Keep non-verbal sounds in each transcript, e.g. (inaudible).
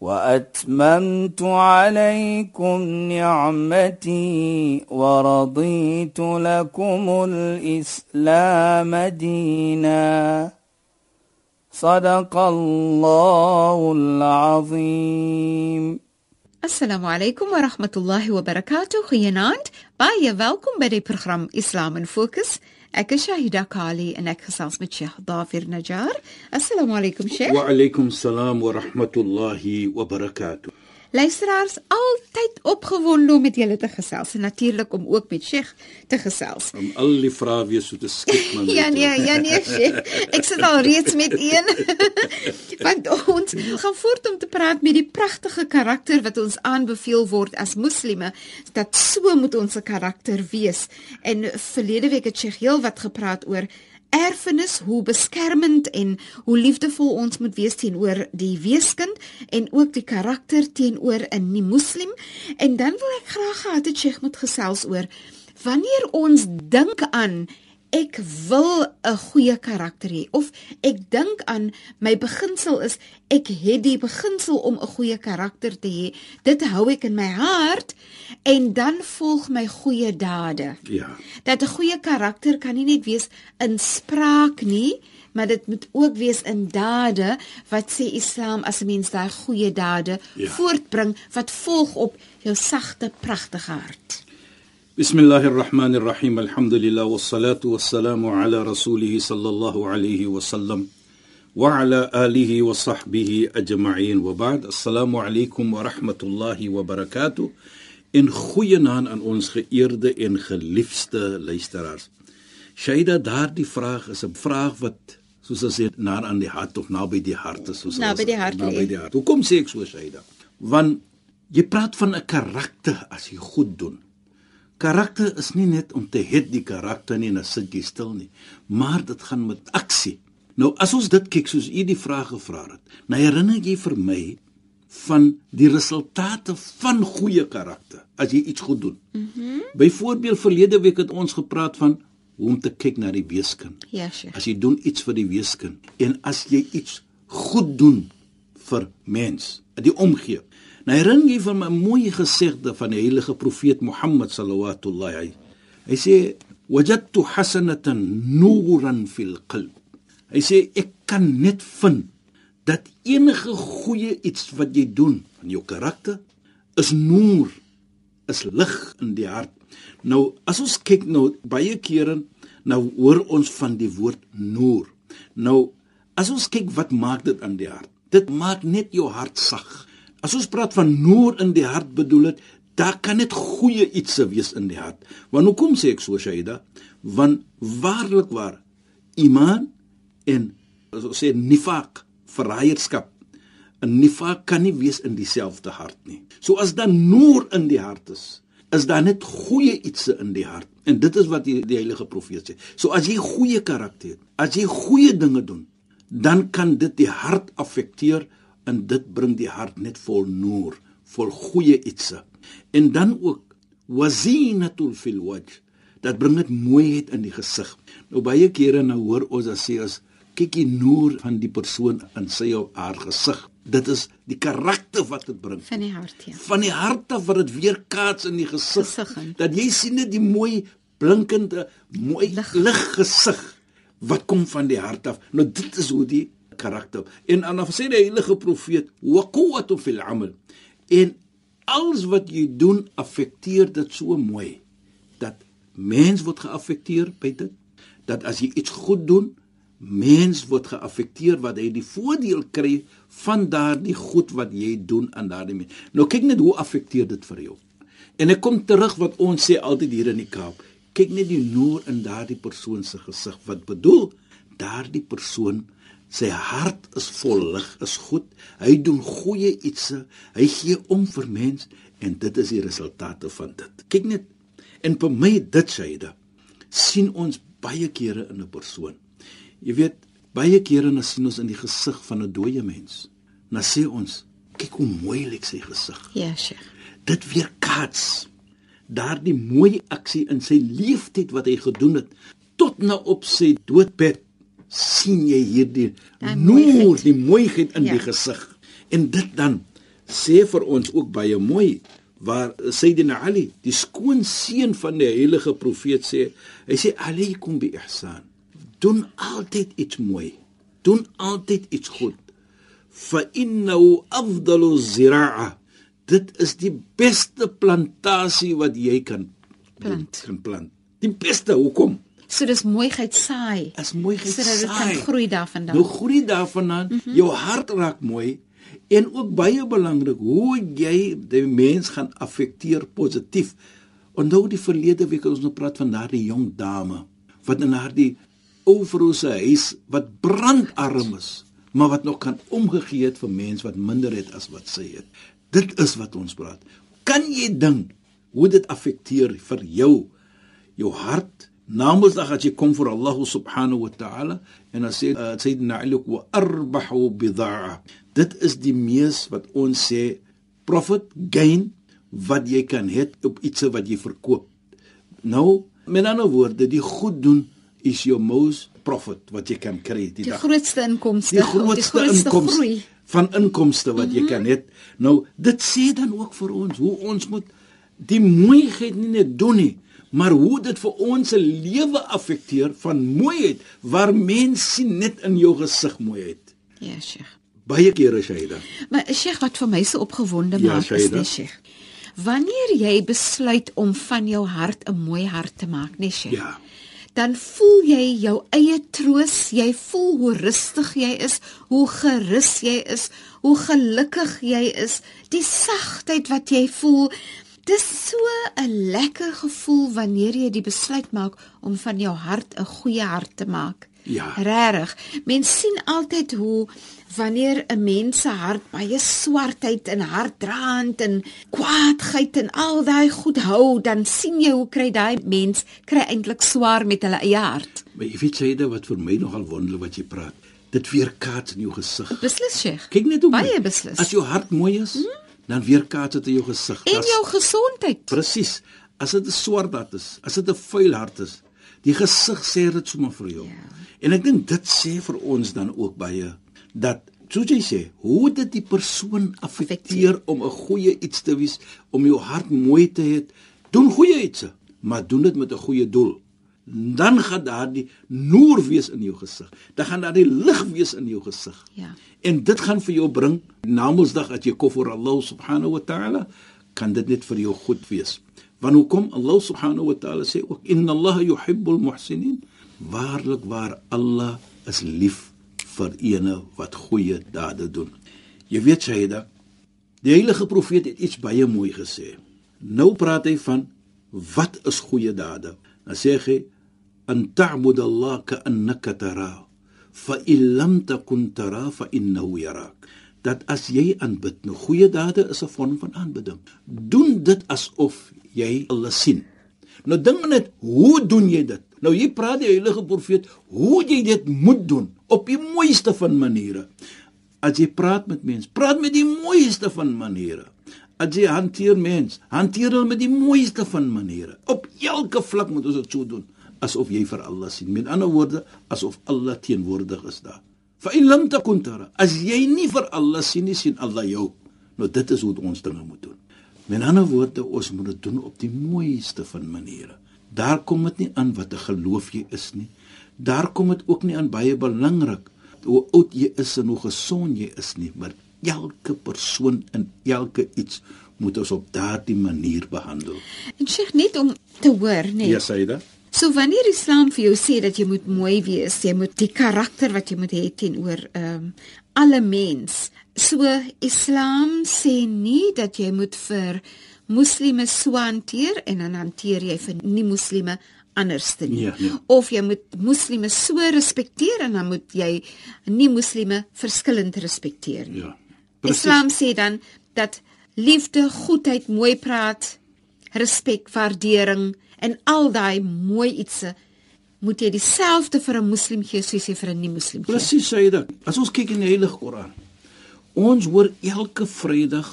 وأتممت عليكم نعمتي ورضيت لكم الإسلام دينا. صدق الله العظيم. السلام عليكم ورحمة الله وبركاته. خيانات باية welkom bij de إسلام Islam in Focus. Ek is Shahida Kali en ek gesels met Sheikh Dafir Najjar. Assalamu alaykum Sheikh. Wa alaykum Luisteraars altyd opgewonde om met julle te gesels en natuurlik om ook met Sheikh te gesels. Om al die vrae weer so te skiep man. ja nee, ja nee Sheikh. Ek sit al reeds met een. (laughs) Want ons gaan voort om te praat met die pragtige karakter wat ons aanbeveel word as moslime dat so moet ons se karakter wees. En verlede week het Sheikh heel wat gepraat oor erfenis, hoe beskermend en hoe liefdevol ons moet wees teenoor die weeskind en ook die karakter teenoor 'n nie-moslim. En dan wil ek graag gehad het Sheikh moet gesels oor wanneer ons dink aan ek wil 'n goeie karakter hê of ek dink aan my beginsel is ek het die beginsel om 'n goeie karakter te hê dit hou ek in my hart en dan volg my goeie dade. Ja. Dat 'n goeie karakter kan nie net wees in spraak nie maar dit moet ook wees in dade wat sê Islam as 'n mens daai goeie dade Ja. voortbring wat volg op jou sagte pragtige hart بسم الله الرحمن الرحيم الحمد لله والصلاة والسلام على رسوله صلى الله عليه وسلم وعلى آله وصحبه أجمعين وبعد السلام عليكم ورحمة الله وبركاته in goeie naam aan ons geëerde en geliefde luisteraars. Shaida, daardie vraag is 'n vraag wat soos as dit na aan die hart of naby die hart is, soos Naby ons- die hart lê. Naby die hart. Hoekom sê ek so Shaida? Want jy praat van 'n karakter as jy goed doen. Karakter is nie net om te het die karakter nie en dan sit jy stil nie, maar dit gaan met aksie. Nou as ons dit kyk soos u die vraag gevra het, nou herinner jy vir my van die resultate van goeie karakter as jy iets goed doen. Mhm. Mm Byvoorbeeld verlede week het ons gepraat van hoe om te kyk na die weeskind. ja Sheikh As jy doen iets vir die weeskind en as jy iets goed doen vir mens, die omgee. Nou herinner jy van 'n mooi gesegde van die heilige profeet Mohammed sallallahu alaihi. Hy sê wajadtu hasanatan nuran fil qalb. Hy sê ek kan net vind dat enige goeie iets wat jy doen van jou karakter is noor, is lig in die hart. Nou as ons kyk nou baie kere nou hoor ons van die woord noor. Nou as ons kyk wat maak dit aan die hart? Dit maak net jou hart sag. As ons praat van noor in die hart bedoel dit daar kan net goeie iets wees in die hart. Want hoekom sê ek so Shaida? Want waarlik waar iman en ons sê nifaq, verraaierskap. 'n Nifaq kan nie wees in dieselfde hart nie. So as dan noor in die hart is, is daar net goeie ietsie in die hart. En dit is wat die, die heilige profeet sê. So as jy goeie karakter het, as jy goeie dinge doen, dan kan dit die hart affekteer en dit bring die hart net vol noor, vol goeie ietsie. En dan ook wazinatul fil wajh. Dat bring dit mooiheid in die gesig. Nou baie kere nou hoor ons as sê as kyk die noor van die persoon in sy of haar gesig. Dit is die karakter wat dit bring van die hart ja van die hart af wat dit weerkaats in die gesig. Dat jy sien net die mooi blinkende mooi lig gesig wat kom van die hart af. Nou dit is hoe die karakter. En dan sê die heilige profeet wa quwwatu fil amal. En alles wat jy doen affekteer dit so mooi dat mens word geaffekteer by dit. Dat as jy iets goed doen, mens word geaffekteer wat hy die voordeel kry van daardie goed wat jy doen aan daardie mens. Nou kyk net hoe affekteer dit vir jou. En ek kom terug wat ons sê altyd hier in die Kaap. Kyk net die noor in daardie persoon se gesig wat bedoel daardie persoon sy hart is vol lig, is goed. Hy doen goeie ietsie. Hy gee om vir mens En dit is die resultate van dit. Kyk net. En vir my dit syde sien ons baie kere in 'n persoon. Jy weet, baie kere dan sien ons in die gesig van 'n dooie mens. Dan sê ons, kyk hoe mooi lyk sy gesig. Ja, Sheikh. Dit weerkaats daardie mooi aksie in sy leeftyd wat hy gedoen het tot na op sy doodbed sien jy hierdie noor die mooiheid in Ja. die gesig en dit dan sê vir ons ook baie mooi waar Sayyidina Ali die skoonseun van die heilige profeet sê hy sê alaykum bi ihsan. Doen altyd iets mooi. Doen altyd iets goed. Fa innahu afdalu zira'a. Dit is die beste plantasie wat jy kan Plant. kan plant. Die beste hoekom So dis mooiheid saai. as mooiheid Sodat dit saai kan groei daarvandaan. nou groei daarvandaan mm -hmm. jou hart raak mooi en ook baie belangrik hoe jy die mens gaan affekteer positief onthou die verlede week het ons nog praat van daardie jong dame wat in haar die ou vrou se huis wat brandarm is maar wat nog kan omgegee het vir mense wat minder het as wat sy het dit is wat ons praat kan jy dink hoe dit affekteer vir jou jou hart namedsdag as jy kom vir Allah subhanahu wa ta'ala. En dan sê uh, sayyidina Ali wa arbahu bidha'a dit is die mees wat ons sê profit gain wat jy kan hê op iets wat jy verkoop. Nou met ander woorde die goed doen is jou most profit wat jy kan kry die Die dag. grootste inkomste, die grootste, die grootste inkomste groei. van inkomste wat jy kan hê. Nou dit sê dan ook vir ons hoe ons moet die mooiheid nie net doen nie, maar hoe dit vir ons se lewe affekteer van mooiheid waar mense sien net in jou gesig mooiheid. Ja, Sheikh. Baie kere Shaida. Maar Sheikh wat vir my so opgewonde Ja, maak is Shaida. nee Sheikh. Wanneer jy besluit om van jou hart 'n mooi hart te maak, nee Sheikh. Ja. Dan voel jy jou eie troos, jy voel hoe rustig jy is, hoe gerus jy is, hoe gelukkig jy is, die sagtheid wat jy voel. Dis so 'n lekker gevoel wanneer jy die besluit maak om van jou hart 'n goeie hart te maak. Ja. Regtig. Mens sien altyd hoe wanneer 'n mens se hart baie swartheid en hartdraand en kwaadheid en al daai goed hou, dan sien jy hoe kry daai mens kry eintlik swaar met hulle eie hart. Maar jy weet Shaida wat vir my nogal wonderlik wat jy praat. Dit weerkaats in jou gesig. Beslis, Sheikh. Kyk net hoe baie beslis. As jou hart mooi is, dan weerkaats dit in jou gesig. en jou gesondheid. Presies. As dit 'n swart hart is, as dit 'n vuil hart is, die gesig sê dit sommer vir jou. Ja. En ek dink dit sê vir ons dan ook baie dat soos jy sê, hoe dit die persoon affekteer om 'n goeie iets te wees, om jou hart mooi te hê. Doen goeie iets, maar doen dit met 'n goeie doel. Dan gaan daar die noor wees in jou gesig. Dan gaan daar die lig wees in jou gesig. Ja. En dit gaan vir jou bring Namedsdag as jy kom vir Allah subhanahu wa ta'ala, kan dit net vir jou goed wees. Want hoekom Allah subhanahu wa ta'ala sê ook inna Allah yuhibbul muhsinin? Waarlik waar Allah is lief vir ene wat goeie dade doen. Jy weet Shaida, die heilige profeet het iets baie mooi gesê. Nou praat hy van wat is goeie dade? Dan sê hy an ta'budu Allah ka'annaka tara fa in lam takun tara fa innahu yarak dat as jy aanbid nou goeie dade is 'n vorm van aanbidding. Doen dit asof jy alles sien. Nou dink net hoe doen jy dit? Nou hier praat die heilige profeet hoe jy dit moet doen op die mooiste van maniere. As jy praat met mense praat met die mooiste van maniere. As jy hanteer mense hanteer hulle met die mooiste van maniere. Op elke vlak moet ons dit so doen asof jy vir Allah sien. Met ander woorde, asof Allah teenwoordig is daar. Fa in lam takun tara, as jy nie vir Allah sien nie, sien Allah jou. Nou dit is hoe ons dinge moet doen. Met ander woorde, ons moet dit doen op die mooiste van maniere. Daar kom dit nie aan wat 'n geloof jy is nie. Daar kom dit ook nie aan baie belangrik hoe oud jy is en hoe gesond jy is nie, maar elke persoon en elke iets moet ons op daardie manier behandel. En Sheikh net om te hoor, nee. Ja, Saida. So wanneer Islam vir jou sê dat jy moet mooi wees, jy moet die karakter wat jy moet hê teenoor ehm um, alle mens. So Islam sê nie dat jy moet vir moslime so hanteer en dan hanteer jy vir nie-moslime anders te nie. Ja, ja. Of jy moet moslime so respekteer en dan moet jy nie-moslime verskillend respekteer nie. Ja. Islam sê dan dat liefde, goedheid, mooi praat, respek, waardering en al daai mooi ietsie moet jy dieselfde vir 'n moslim gee soos jy vir 'n nie-moslim gee. Presies jy dit. As ons kyk in die Heilige Koran, ons hoor elke Vrydag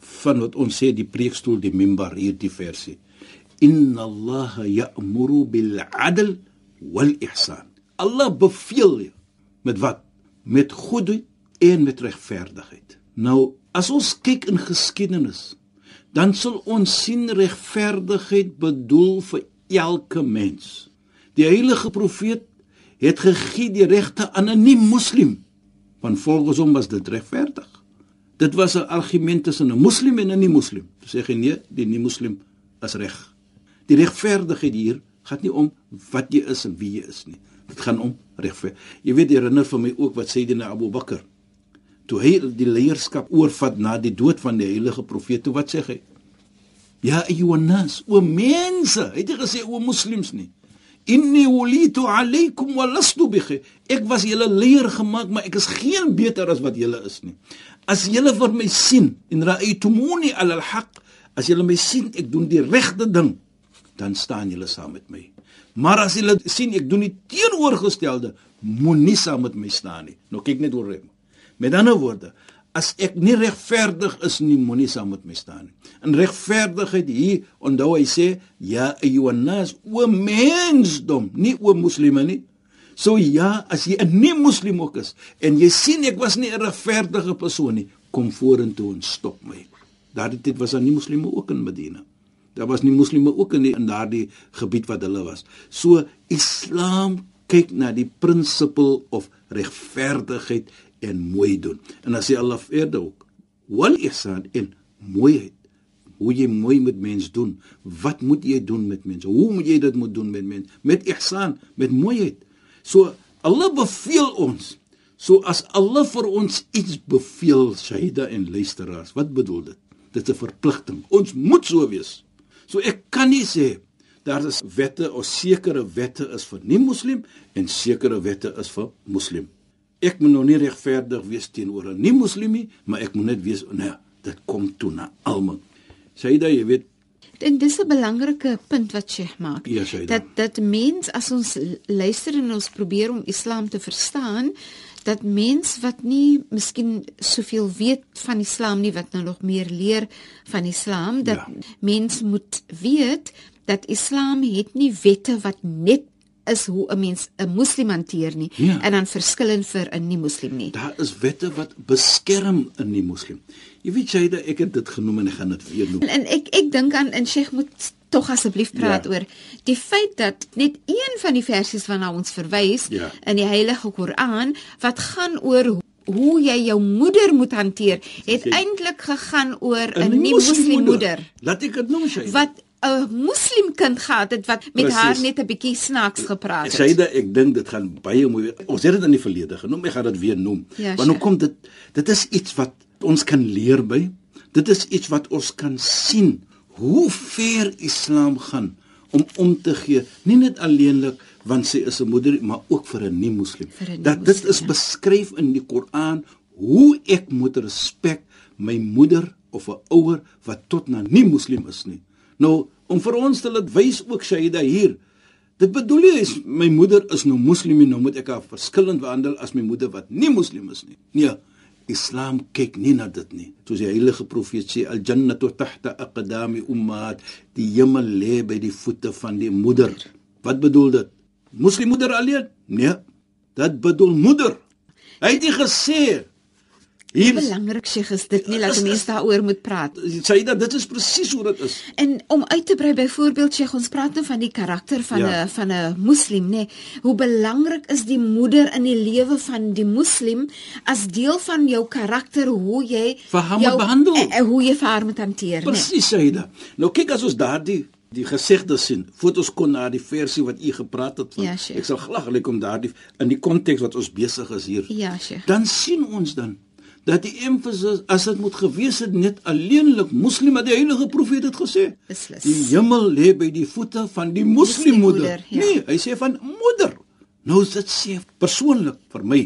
van wat ons sê die preekstoel, die mimbar hierdie versie. Inna Allah ya'muru bil 'adl wal ihsan. Allah beveel met wat? Met goedheid en met regverdigheid. Nou, as ons kyk in geskiedenis, dan sal ons sien regverdigheid bedoel vir elke mens. Die heilige profeet het gegee die regte aan 'n nie-moslim. Want volgens hom was dit regverdig. Dit was 'n argument tussen 'n moslim en 'n nie-moslim. Sê hy nee, die nie-moslim is reg. Die regverdigheid hier gaan nie om wat jy is en wie jy is nie. Dit gaan om regver. Jy weet herinner vir my ook wat sê die na Abu Bakr. Toe hy die leierskap oorvat na die dood van die heilige profeet, toe wat sê hy? Ja, ayyuhan nas, o mense, hy het nie gesê o moslems nie. Inni wulitu alaykum wa lastu bikhi. Ek was julle leier gemaak, maar ek is geen beter as wat julle is nie. As julle vir my sien en ra'aytumuni ala al-haq, as julle my sien ek doen die regte ding, dan staan julle saam met my. Maar as julle sien ek doen die teenoorgestelde, moenie saam met my staan nie. Nou kyk net hoe reg. Met ander woorde, as ek nie regverdig is nie, moenie saam met my staan nie. In regverdigheid hier, onthou hy sê, ja ayyuhannas, o mensdom, nie o moslime nie. So ja, as jy 'n nie moslim ook is en jy sien ek was nie 'n regverdige persoon nie, kom vorentoe en stop my. Daardie tyd was daar nie moslime ook in Medina. Daar was nie moslime ook in die, in daardie gebied wat hulle was. So Islam kyk na die principle of regverdigheid en mooi doen. En as jy Allah verder ook wal ihsan in mooiheid. Hoe jy mooi met mens doen. Wat moet jy doen met mense? Hoe moet jy dit moet doen met mense? Met ihsan, met mooiheid. So Allah beveel ons. So as Allah vir ons iets beveel, Shaida en luisteraars, wat bedoel dit? Dit is 'n verpligting. Ons moet so wees. So ek kan nie sê daar is wette of sekere wette is vir nie moslim en sekere wette is vir moslim ek moet nou nie regverdig wees teenoor 'n nie moslim nie, maar ek moet net wees nee, dit kom toe na almal. Saida, jy weet En dis 'n belangrike punt wat Sheikh maak. Ja, dat dat mens as ons luister en ons probeer om Islam te verstaan, dat mens wat nie miskien soveel weet van Islam nie wat nou nog meer leer van Islam, dat ja. mens moet weet dat Islam het nie wette wat net is hoe 'n mens 'n moslim hanteer nie ja. en dan verskillend vir 'n nie moslim nie. Daar is wette wat beskerm 'n nie moslim. Jy weet jy dat ek het dit genoem en ek gaan dit weer noem. En, en ek ek dink aan in Sheikh moet tog asseblief praat ja. oor die feit dat net een van die versies waarna ons verwys ja. in die Heilige Koran wat gaan oor hoe jy jou moeder moet hanteer, het eintlik gegaan oor 'n nie moslim moeder. Laat ek dit noem sy. Wat 'n moslim kind gehad het wat met Precies. haar net 'n bietjie snaaks gepraat het. Syde, ek dink dit gaan baie mooi. Ons het dit in die verlede genoem, ek gaan dit weer noem. Ja, Want nou kom dit dit is iets wat ons kan leer by. Dit is iets wat ons kan sien hoe ver Islam gaan om om te gee, nie net alleenlik want sy is 'n moeder, maar ook vir 'n nie-moslim. Dat dit is ja. beskryf in die Koran hoe ek moet respek my moeder of 'n ouer wat tot na nie-moslim is nie. Nou om vir ons te laat wys ook Shaida hier. Dit bedoel jy is my moeder is nou moslim en nou moet ek haar verskillend behandel as my moeder wat nie moslim is nie. Nee, Islam kyk nie na dit nie. Soos die heilige profeet sê al jannatu tahta aqdami ummat, die hemel lê by die voete van die moeder. Wat bedoel dit? Moslim moeder alleen? Nee. Dit bedoel moeder. Hy het nie gesê Hier belangrik sê is dit nie dat mense daaroor moet praat. Dat dit is presies hoe dit is. En om uit te brei byvoorbeeld sê ons praat nou van die karakter van 'n ja. van 'n moslim, nê. Hoe belangrik is die moeder in die lewe van die moslim as deel van jou karakter hoe jy jou behandel en, en hoe jy vir haar moet hanteer, nê. Presies sê dit. Nou kyk as ons daardie die gesegde sien, fotos kon na die versie wat u gepraat het van. Ja, ek sal glad kom daardie in die konteks wat ons besig is hier. Ja, sye. Dan sien ons dan dat die emphasis as dit moet gewees het net alleenlik moslim wat die heilige profeet het gesê. Beslis. Die hemel lê by die voete van die moslimmoeder. Ja. Nee, hy sê van moeder. Nou dit sê persoonlik vir my.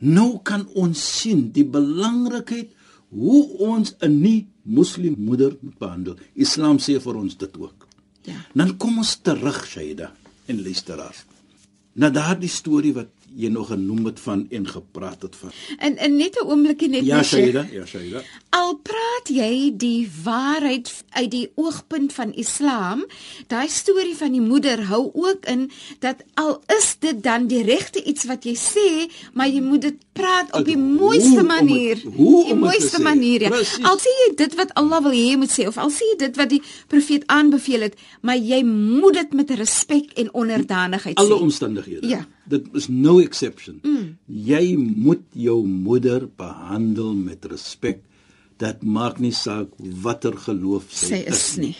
Nou kan ons sien die belangrikheid hoe ons 'n nie moslim moeder moet behandel. Islam sê vir ons dit ook. Ja. Dan kom ons terug, Shaida en luisteraars. Na daardie storie wat jy nog genoem het van en gepraat het van. En en net 'n oombliekie net Ja. Shaida, ja, Shaida. Al praat jy die waarheid uit die oogpunt van Islam, daai storie van die moeder hou ook in dat al is dit dan die regte iets wat jy sê, maar jy moet dit praat op die Hoe mooiste manier. hoe die het te mooiste manier. Ja. Al sê jy dit wat Allah wil hê jy moet sê of al sê jy dit wat die profeet aanbeveel het, maar jy moet dit met respek en onderdanigheid Alle sê. omstandighede. Ja. Dit is no exception. Mm. Jy moet jou moeder behandel met respek. Dit maak nie saak watter geloof sy, Sy is nie.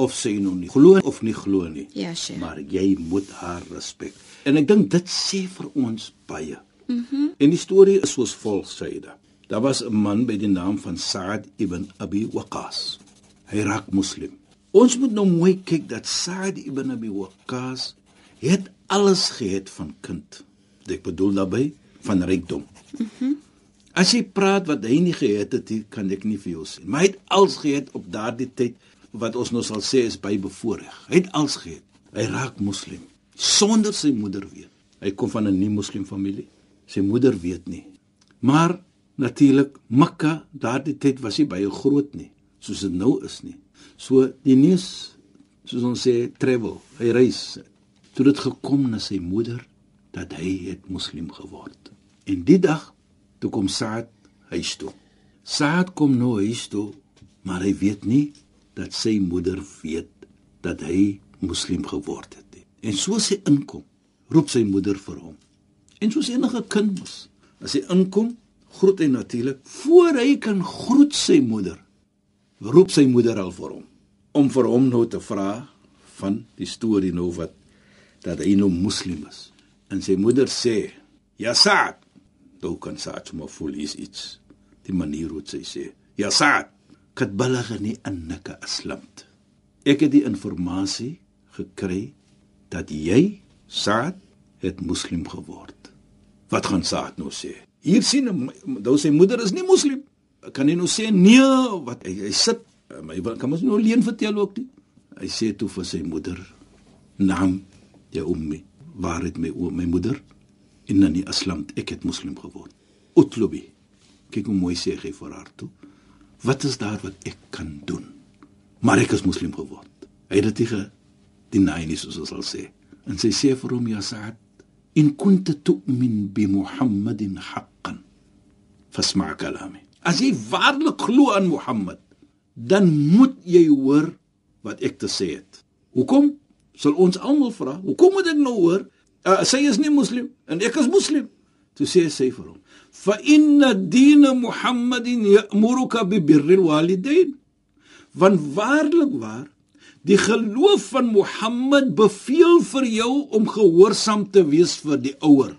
of sy nou nie glo of nie glo nie. Ja, Sheikh. Maar jy moet haar respek. En ek dink dit sê vir ons baie. Mhm. Mhm. Mm en die storie is soos volg Saida. Daar was 'n man by die naam van Sa'd ibn Abi Waqqas. Hy raak moslim. Ons moet nou mooi kyk dat Sa'd ibn Abi Waqqas het alles gehad van kind. Ek bedoel daarbey van rykdom. Mhm. Mm As jy praat wat hy nie gehad het, nie, kan ek nie vir jou sê. Maar hy het alles gehad op daardie tyd wat ons nou sal sê is by bevoorreg. Hy het alles gehad. Hy raak moslim sonder sy moeder weet. Hy kom van 'n nie-moslim familie. Sy moeder weet nie. Maar natuurlik Mekka daardie tyd was nie baie groot nie, soos dit nou is nie. So die nuus soos ons sê travel, hy reis. Toe dit gekom na sy moeder dat hy het moslim geword. En die dag toe kom Saad huis toe. Saad kom nou huis toe, maar hy weet nie dat sy moeder weet dat hy moslim geword het nie. En soos hy inkom, roep sy moeder vir hom. En soos enige kind mos, as hy inkom, groet hy natuurlik voor hy kan groet sy moeder. Roep sy moeder al vir hom om vir hom nou te vra van die storie nou wat dat hy nou moslim is. En sy moeder sê: "Ja Saad." Toe kan Saad maar voel is iets. Die manier hoe sy sê: "Ja Saad, kat balagani annaka aslamt." Ek het die inligting gekry dat jy Saad het moslim geword. Wat gaan Saad nou sê? Hier sien nou sy moeder is nie moslim. Kan hy nou sê nee, wat hy, hy sit my kan ons nou leen vertel ook nie. Hy sê toe vir sy moeder: "Naam, ya ummi, waar het my o my moeder? Innani aslamt, ek het moslim geword. Utlubi. Kyk hoe mooi sê hy vir haar toe. Wat is daar wat ek kan doen? Maar ek is moslim geword. Hy het dit nie deny nie soos ons sal sê. En sy sê vir hom ja Sa'd, in kunta tu'min bi Muhammadin haqqan fasma' kalami. As jy waarlik glo aan Mohammed, dan moet jy hoor wat ek te sê het. Hoekom? Sal ons almal vra, hoekom moet ek nou hoor? Uh, sy is nie moslim en ek is moslim. Toe sê sy vir hom: "Fa inna dina Muhammadin ya'muruka bi birril walidain." Want waarlik waar, die geloof van Mohammed beveel vir jou om gehoorsaam te wees vir die ouer.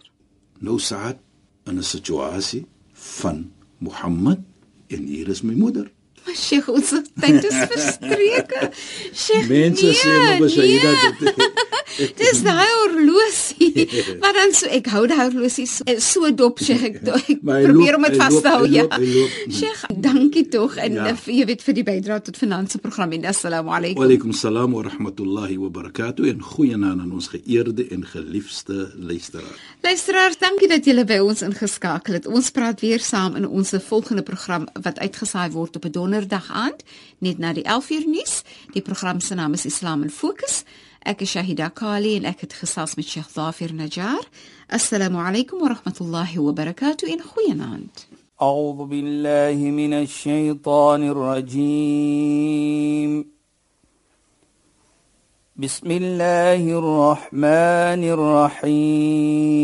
Nou Saad in 'n situasie van Mohammed en hier is my moeder. Maar Sheikh, ons tyd is verstreke. Sheikh, Mense nee, sê maar nee. Shaida dit Dis daai horlosie. maar dan so ek hou daai horlosie so, so dop Sheikh (laughs) ek, ek hy probeer loop- om dit hy vas te hou hy ja. hy. Sheikh, dankie tog en Ja. ja. jy weet vir die bydrae tot finansie program en assalamu Wa alaykum. alaykum salaam wa rahmatullahi wa barakatuh en goeienaand aan ons geëerde en geliefde luisteraars. Luisteraars, dankie dat julle by ons ingeskakel het. Ons praat weer saam in ons volgende program wat uitgesaai word op 'n donderdag aand, net na die 11uur nuus. Die program se naam is Islam in Fokus. Ek is Shahida Kali en ek het gesels met Sheikh Zafir Najjar. Assalamu alaykum wa rahmatullahi wa barakatuh en goeienaand. أعوذ بالله من الشيطان الرجيم بسم الله الرحمن الرحيم